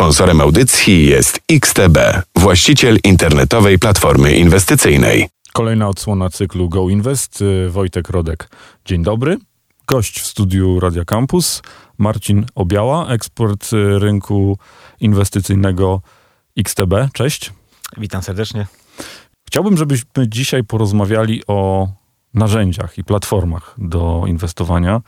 Sponsorem audycji jest XTB, właściciel internetowej platformy inwestycyjnej. Kolejna odsłona cyklu Go Invest. Wojtek Rodek. Dzień dobry. Gość w studiu Radia Campus, Marcin Obiała, ekspert rynku inwestycyjnego XTB. Cześć. Witam serdecznie. Chciałbym, żebyśmy dzisiaj porozmawiali o narzędziach i platformach do inwestowania.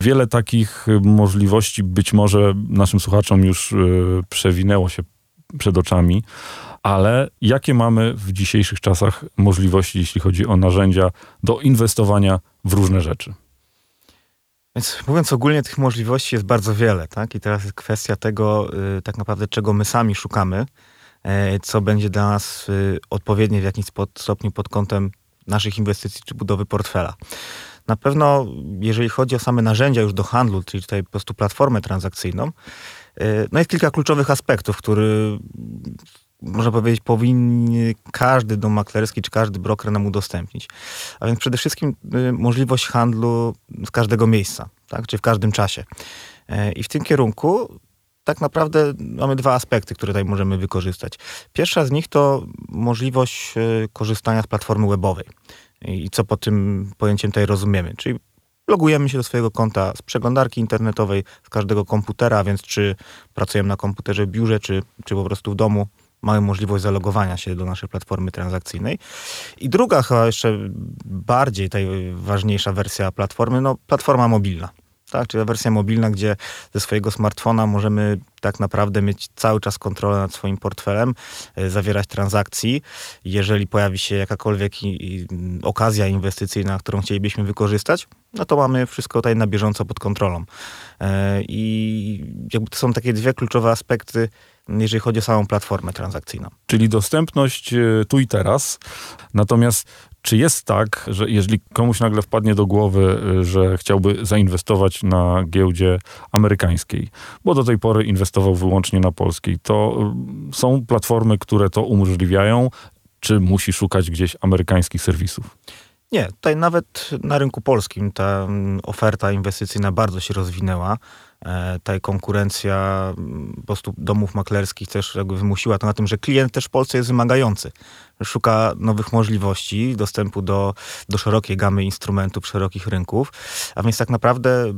Wiele takich możliwości być może naszym słuchaczom już y, przewinęło się przed oczami, ale jakie mamy w dzisiejszych czasach możliwości, jeśli chodzi o narzędzia do inwestowania w różne rzeczy? Więc mówiąc ogólnie, tych możliwości jest bardzo wiele, tak? I teraz jest kwestia tego, y, tak naprawdę, czego my sami szukamy, y, co będzie dla nas y, odpowiednie w jakimś stopniu pod kątem naszych inwestycji czy budowy portfela. Na pewno, jeżeli chodzi o same narzędzia już do handlu, czyli tutaj po prostu platformę transakcyjną, no jest kilka kluczowych aspektów, który można powiedzieć, powinien każdy dom maklerski czy każdy broker nam udostępnić. A więc przede wszystkim y, możliwość handlu z każdego miejsca, tak? czy w każdym czasie. E, I w tym kierunku tak naprawdę mamy dwa aspekty, które tutaj możemy wykorzystać. Pierwsza z nich to możliwość y, korzystania z platformy webowej. I co pod tym pojęciem tutaj rozumiemy? Czyli logujemy się do swojego konta z przeglądarki internetowej, z każdego komputera, więc czy pracujemy na komputerze w biurze, czy, czy po prostu w domu, mamy możliwość zalogowania się do naszej platformy transakcyjnej. I druga, chyba jeszcze bardziej tej ważniejsza wersja platformy, no platforma mobilna. Tak, czyli wersja mobilna, gdzie ze swojego smartfona możemy tak naprawdę mieć cały czas kontrolę nad swoim portfelem, e, zawierać transakcji. Jeżeli pojawi się jakakolwiek i, okazja inwestycyjna, którą chcielibyśmy wykorzystać, no to mamy wszystko tutaj na bieżąco pod kontrolą. E, I jakby to są takie dwie kluczowe aspekty, jeżeli chodzi o samą platformę transakcyjną. Czyli dostępność e, tu i teraz. Natomiast czy jest tak, że jeżeli komuś nagle wpadnie do głowy, e, że chciałby zainwestować na giełdzie amerykańskiej, bo do tej pory inwestował wyłącznie na polskiej, to e, są platformy, które to umożliwiają, czy musi szukać gdzieś amerykańskich serwisów? Nie, tutaj nawet na rynku polskim ta mm, oferta inwestycyjna bardzo się rozwinęła. E, ta konkurencja mm, po prostu domów maklerskich też jakby wymusiła to na tym, że klient też w Polsce jest wymagający szuka nowych możliwości dostępu do, do szerokiej gamy instrumentów, szerokich rynków. A więc tak naprawdę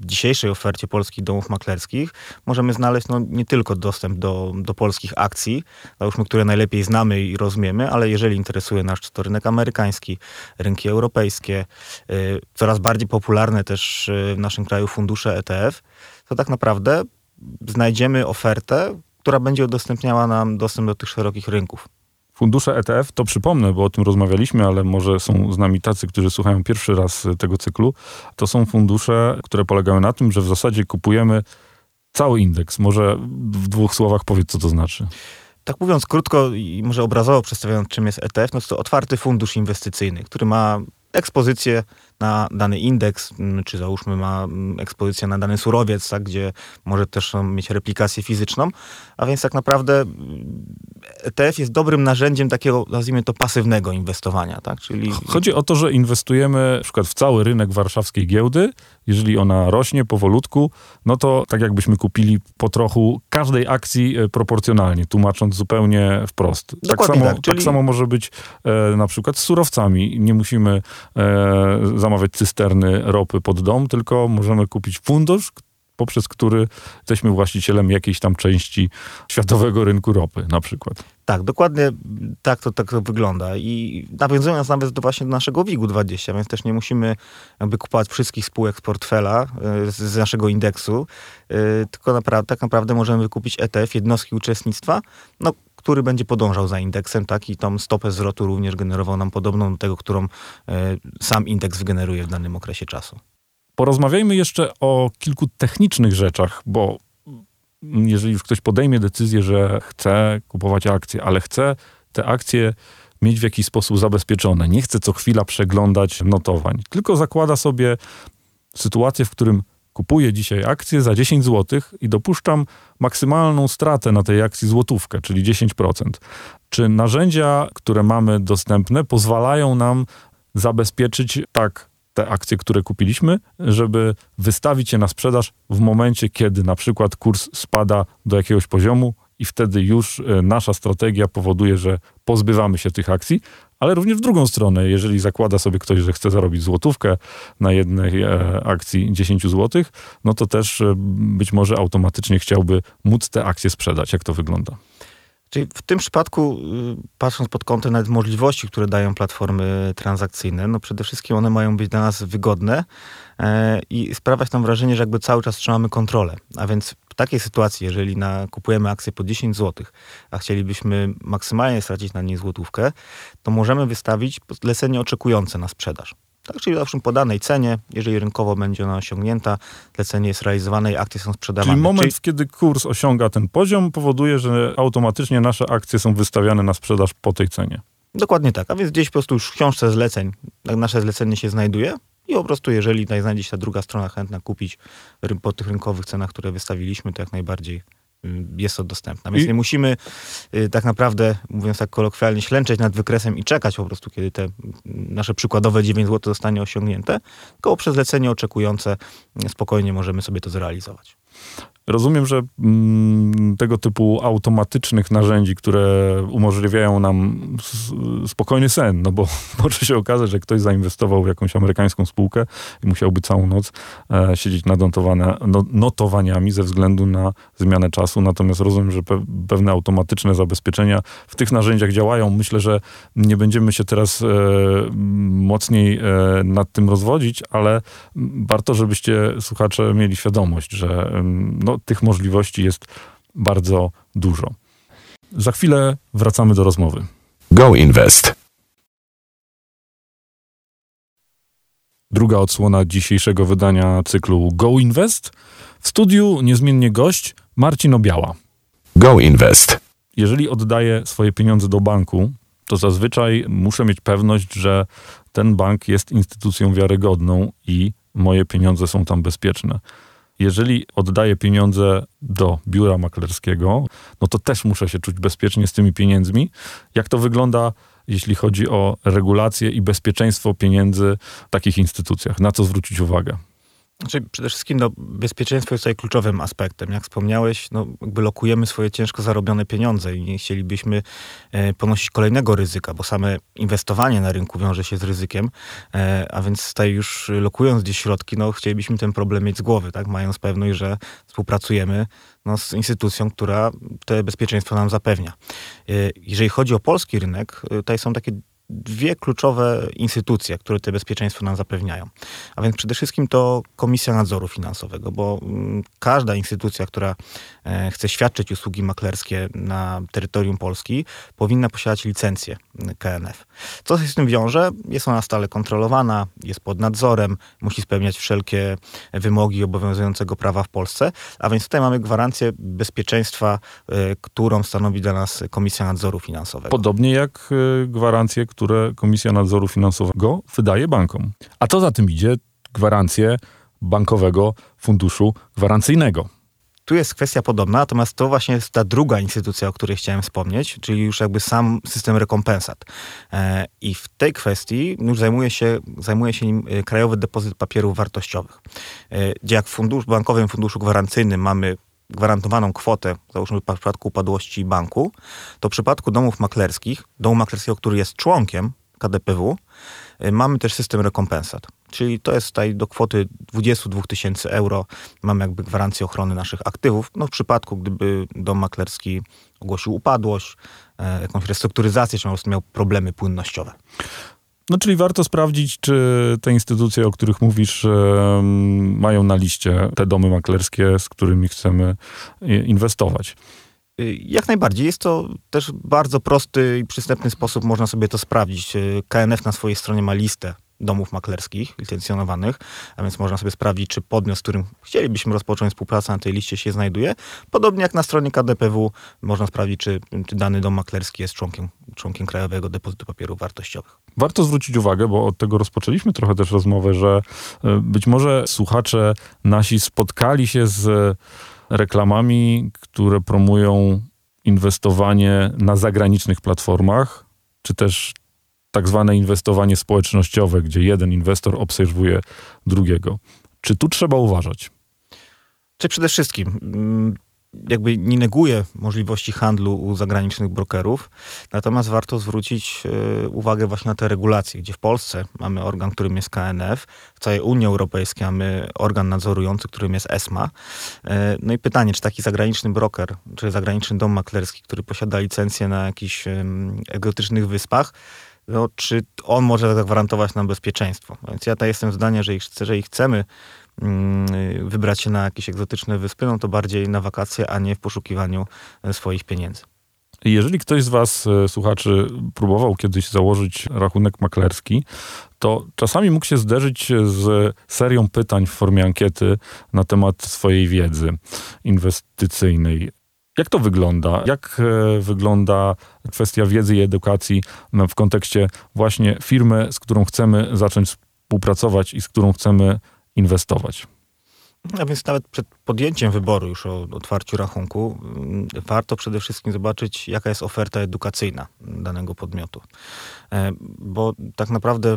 w dzisiejszej ofercie polskich domów maklerskich możemy znaleźć no, nie tylko dostęp do, do polskich akcji, załóżmy, które najlepiej znamy i rozumiemy, ale jeżeli interesuje nas czy to rynek amerykański, rynki europejskie, y, coraz bardziej popularne też y, w naszym kraju fundusze ETF, to tak naprawdę znajdziemy ofertę, która będzie udostępniała nam dostęp do tych szerokich rynków. Fundusze ETF, to przypomnę, bo o tym rozmawialiśmy, ale może są z nami tacy, którzy słuchają pierwszy raz tego cyklu. To są fundusze, które polegają na tym, że w zasadzie kupujemy cały indeks. Może w dwóch słowach powiedz, co to znaczy. Tak mówiąc krótko i może obrazowo przedstawiając, czym jest ETF, no to otwarty fundusz inwestycyjny, który ma ekspozycję na dany indeks, mm, czy załóżmy ma mm, ekspozycję na dany surowiec, tak, gdzie może też mieć replikację fizyczną, a więc tak naprawdę ETF jest dobrym narzędziem takiego, nazwijmy to, pasywnego inwestowania. Tak? Czyli... Chodzi o to, że inwestujemy na przykład w cały rynek warszawskiej giełdy. Jeżeli ona rośnie powolutku, no to tak jakbyśmy kupili po trochu każdej akcji e, proporcjonalnie, tłumacząc zupełnie wprost. tak samo, tak, czyli... tak samo może być e, na przykład z surowcami. Nie musimy e, zamawiać cysterny ropy pod dom, tylko możemy kupić fundusz, poprzez który jesteśmy właścicielem jakiejś tam części światowego rynku ropy na przykład. Tak, dokładnie tak to, tak to wygląda. I nawiązując nawet do właśnie do naszego WIG-20, więc też nie musimy jakby kupować wszystkich spółek z portfela, e, z, naszego indeksu, yy, tylko napra tak naprawdę możemy wykupić ETF, jednostki uczestnictwa, no, który będzie podążał za indeksem, tak? I tą stopę zwrotu również generował nam podobną do tego, którą yy, sam indeks wygeneruje w danym okresie czasu. Porozmawiajmy jeszcze o kilku technicznych rzeczach, bo jeżeli już ktoś podejmie decyzję, że chce kupować akcje, ale chce te akcje mieć w jakiś sposób zabezpieczone, nie chce co chwila przeglądać notowań, tylko zakłada sobie sytuację, w którym kupuję dzisiaj akcję za 10 zł i dopuszczam maksymalną stratę na tej akcji złotówkę, czyli 10%. Czy narzędzia, które mamy dostępne, pozwalają nam zabezpieczyć tak te akcje, które kupiliśmy, żeby wystawić je na sprzedaż w momencie, kiedy na przykład kurs spada do jakiegoś poziomu i wtedy już e, nasza strategia powoduje, że pozbywamy się tych akcji, ale również w drugą stronę, jeżeli zakłada sobie ktoś, że chce zarobić złotówkę na jednej e, akcji 10 zł, no to też e, być może automatycznie chciałby móc te akcje sprzedać. Jak to wygląda? Czyli w tym przypadku, y, patrząc pod kątem nawet możliwości, które dają platformy transakcyjne, no przede wszystkim one mają być dla nas wygodne e, i sprawiać nam wrażenie, że jakby cały czas trzymamy kontrolę. A więc w takiej sytuacji, jeżeli na, kupujemy akcję po 10 zł, a chcielibyśmy maksymalnie stracić na niej złotówkę, to możemy wystawić zlecenie oczekujące na sprzedaż. Tak, czyli zawsze po danej cenie, jeżeli rynkowo będzie ona osiągnięta, lecenie jest realizowane i akcje są sprzedawane. Czyli moment, czyli... kiedy kurs osiąga ten poziom, powoduje, że automatycznie nasze akcje są wystawiane na sprzedaż po tej cenie. Dokładnie tak. A więc gdzieś po prostu już w książce zleceń nasze zlecenie się znajduje i po prostu jeżeli znajdzie się ta druga strona chętna kupić po tych rynkowych cenach, które wystawiliśmy, to jak najbardziej Y, jest to dostępna. Więc I... nie musimy y, tak naprawdę, mówiąc tak kolokwialnie, ślęczeć nad wykresem i czekać po prostu, kiedy te nasze przykładowe 9 zł zostanie osiągnięte, tylko przez lecenie oczekujące spokojnie możemy sobie to zrealizować. Rozumiem, że mm, tego typu automatycznych narzędzi, które umożliwiają nam spokojny sen, no bo może się okazać, że ktoś zainwestował w jakąś amerykańską spółkę i musiałby całą noc e, siedzieć nad no, notowaniami ze względu na zmianę czasu. Natomiast rozumiem, że pe pewne automatyczne zabezpieczenia w tych narzędziach działają. Myślę, że nie będziemy się teraz e, mocniej e, nad tym rozwodzić, ale warto, żebyście słuchacze mieli świadomość, że no, tych możliwości jest bardzo dużo. Za chwilę wracamy do rozmowy. Go Invest. Druga odsłona dzisiejszego wydania cyklu Go Invest. W studiu niezmiennie gość Marcin Obiała. Go Invest. Jeżeli oddaję swoje pieniądze do banku, to zazwyczaj muszę mieć pewność, że ten bank jest instytucją wiarygodną i moje pieniądze są tam bezpieczne jeżeli oddaję pieniądze do biura maklerskiego, no to też muszę się czuć bezpiecznie z tymi pieniędzmi. Jak to wygląda, jeśli chodzi o regulacje i bezpieczeństwo pieniędzy w takich instytucjach? Na co zwrócić uwagę? Znaczy, przede wszystkim no, bezpieczeństwo jest tutaj kluczowym aspektem. Jak wspomniałeś, no, jakby lokujemy swoje ciężko zarobione pieniądze i nie chcielibyśmy e, ponosić kolejnego ryzyka, bo same inwestowanie na rynku wiąże się z ryzykiem, e, a więc tutaj już lokując gdzieś środki, no, chcielibyśmy ten problem mieć z głowy, tak? mając pewność, że współpracujemy no, z instytucją, która to bezpieczeństwo nam zapewnia. E, jeżeli chodzi o polski rynek, e, tutaj są takie dwie kluczowe instytucje, które te bezpieczeństwo nam zapewniają. A więc przede wszystkim to Komisja Nadzoru Finansowego, bo mm, każda instytucja, która e, chce świadczyć usługi maklerskie na terytorium Polski, powinna posiadać licencję KNF. Co się z tym wiąże? Jest ona stale kontrolowana, jest pod nadzorem, musi spełniać wszelkie wymogi obowiązującego prawa w Polsce, a więc tutaj mamy gwarancję bezpieczeństwa, e, którą stanowi dla nas Komisja Nadzoru Finansowego. Podobnie jak e, gwarancje, które Komisja Nadzoru Finansowego wydaje bankom. A co za tym idzie? Gwarancje Bankowego Funduszu Gwarancyjnego. Tu jest kwestia podobna, natomiast to właśnie jest ta druga instytucja, o której chciałem wspomnieć, czyli już jakby sam system rekompensat. E, I w tej kwestii już zajmuje się, zajmuje się nim e, Krajowy Depozyt Papierów Wartościowych, e, gdzie jak w fundusz, Bankowym Funduszu Gwarancyjnym mamy gwarantowaną kwotę, załóżmy w przypadku upadłości banku, to w przypadku domów maklerskich, domu maklerskiego, który jest członkiem KDPW, y, mamy też system rekompensat. Czyli to jest tutaj do kwoty 22 tysięcy euro. Mamy jakby gwarancję ochrony naszych aktywów. No w przypadku, gdyby dom maklerski ogłosił upadłość, e, jakąś restrukturyzację, czy po prostu miał problemy płynnościowe. No, czyli warto sprawdzić, czy te instytucje, o których mówisz, mają na liście te domy maklerskie, z którymi chcemy inwestować. Y, jak najbardziej. Jest to też bardzo prosty i przystępny sposób, można sobie to sprawdzić. Y, KNF na swojej stronie ma listę domów maklerskich licencjonowanych, a więc można sobie sprawdzić, czy podmiot, z którym chcielibyśmy rozpocząć współpracę na tej liście się znajduje. Podobnie jak na stronie KDPW można sprawdzić, czy, czy dany dom maklerski jest członkiem, członkiem Krajowego Depozytu Papierów Wartościowych. Warto zwrócić uwagę, bo od tego rozpoczęliśmy trochę też rozmowę, że e, być może słuchacze nasi spotkali się z reklamami, które promują inwestowanie na zagranicznych platformach, czy też tak zwane inwestowanie społecznościowe, gdzie jeden inwestor obserwuje drugiego. Czy tu trzeba uważać? Czy przede wszystkim mm, jakby nie neguje możliwości handlu u zagranicznych brokerów, natomiast warto zwrócić e, uwagę właśnie na te regulacje, gdzie w Polsce mamy organ, którym jest KNF, w całej Unii Europejskiej mamy organ nadzorujący, którym jest ESMA. E, no i pytanie, czy taki zagraniczny broker, czy zagraniczny dom maklerski, który posiada licencję na jakichś egzotycznych wyspach, no, czy on może zagwarantować nam bezpieczeństwo. Więc ja to jestem zdania, że jeżeli chcemy wybrać się na jakieś egzotyczne wyspy, no to bardziej na wakacje, a nie w poszukiwaniu e, swoich pieniędzy. Jeżeli ktoś z Was, e, słuchaczy, próbował kiedyś założyć rachunek maklerski, to czasami mógł się zderzyć z serią pytań w formie ankiety na temat swojej wiedzy inwestycyjnej. Jak to wygląda? Jak e, wygląda kwestia wiedzy i edukacji w kontekście właśnie firmy, z którą chcemy zacząć współpracować i z którą chcemy inwestować. A więc nawet przed podjęciem wyboru już o otwarciu rachunku mm, warto przede wszystkim zobaczyć, jaka jest oferta edukacyjna danego podmiotu. E, bo tak naprawdę,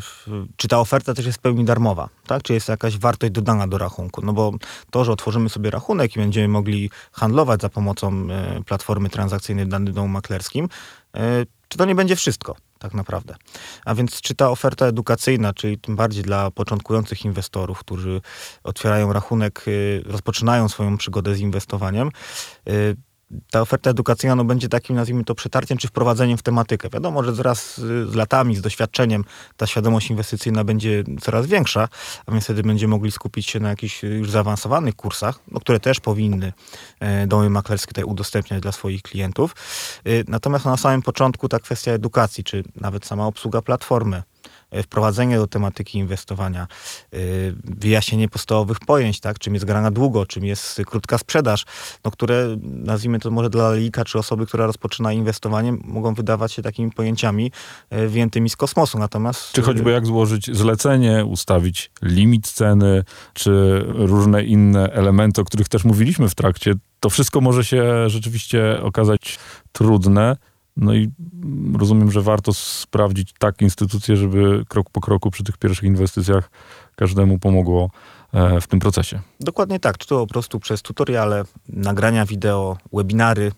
czy ta oferta też jest w pełni darmowa, tak? Czy jest jakaś wartość dodana do rachunku? No bo to, że otworzymy sobie rachunek i będziemy mogli handlować za pomocą e, platformy transakcyjnej w danym domu maklerskim, e, czy to nie będzie wszystko? Tak naprawdę. A więc czy ta oferta edukacyjna, czyli tym bardziej dla początkujących inwestorów, którzy otwierają rachunek, y, rozpoczynają swoją przygodę z inwestowaniem, y, ta oferta edukacyjna no, będzie takim, nazwijmy to, przetarciem czy wprowadzeniem w tematykę. Wiadomo, że wraz z latami, z doświadczeniem ta świadomość inwestycyjna będzie coraz większa, a więc wtedy będziemy mogli skupić się na jakichś już zaawansowanych kursach, no, które też powinny e, domy maklerskie tutaj udostępniać dla swoich klientów. E, natomiast na samym początku ta kwestia edukacji, czy nawet sama obsługa platformy, wprowadzenie do tematyki inwestowania, e, wyjaśnienie podstawowych pojęć, tak? czym jest gra na długo, czym jest krótka sprzedaż, no, które nazwijmy to może dla lika czy osoby, która rozpoczyna inwestowanie, mogą wydawać się takimi pojęciami e, wyjętymi z kosmosu. Natomiast... Czy choćby jak złożyć zlecenie, ustawić limit ceny, czy różne inne elementy, o których też mówiliśmy w trakcie, to wszystko może się rzeczywiście okazać trudne. No i rozumiem, że warto sprawdzić tak instytucje, żeby krok po kroku przy tych pierwszych inwestycjach każdemu pomogło e, w tym procesie. Dokładnie tak. To po prostu przez tutoriale, nagrania wideo, webinary.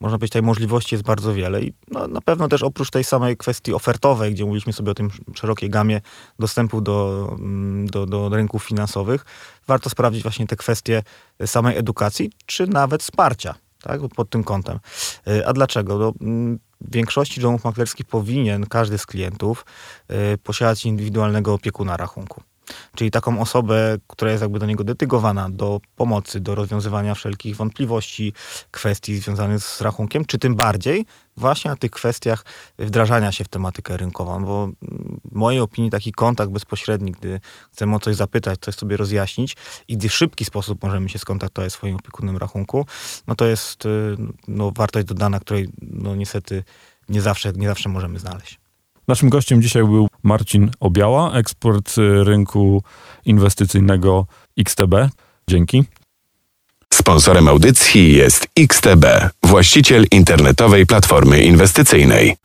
Można powiedzieć, tej możliwości jest bardzo wiele i no, na pewno też oprócz tej samej kwestii ofertowej, gdzie mówiliśmy sobie o tym szerokiej gamie dostępu do, mm, do, do rynków finansowych, warto sprawdzić właśnie te kwestie samej edukacji, czy nawet wsparcia tak, pod tym kątem. Y, a dlaczego? No, mm, w większości domów maklerskich powinien każdy z klientów y, posiadać indywidualnego opiekuna rachunku. Czyli taką osobę, która jest jakby do niego detygowana do pomocy, do rozwiązywania wszelkich wątpliwości, kwestii związanych z rachunkiem, czy tym bardziej właśnie na tych kwestiach wdrażania się w tematykę rynkową, bo w mojej opinii taki kontakt bezpośredni, gdy chcemy o coś zapytać, coś sobie rozjaśnić i gdy w szybki sposób możemy się skontaktować z swoim opiekunem rachunku, no to jest y, no, wartość dodana, której no niestety nie zawsze, nie zawsze możemy znaleźć. Naszym gościem dzisiaj był Marcin Obiała, ekspert y, rynku inwestycyjnego XTB. Dzięki. Sponsorem audycji jest XTB, właściciel internetowej platformy inwestycyjnej.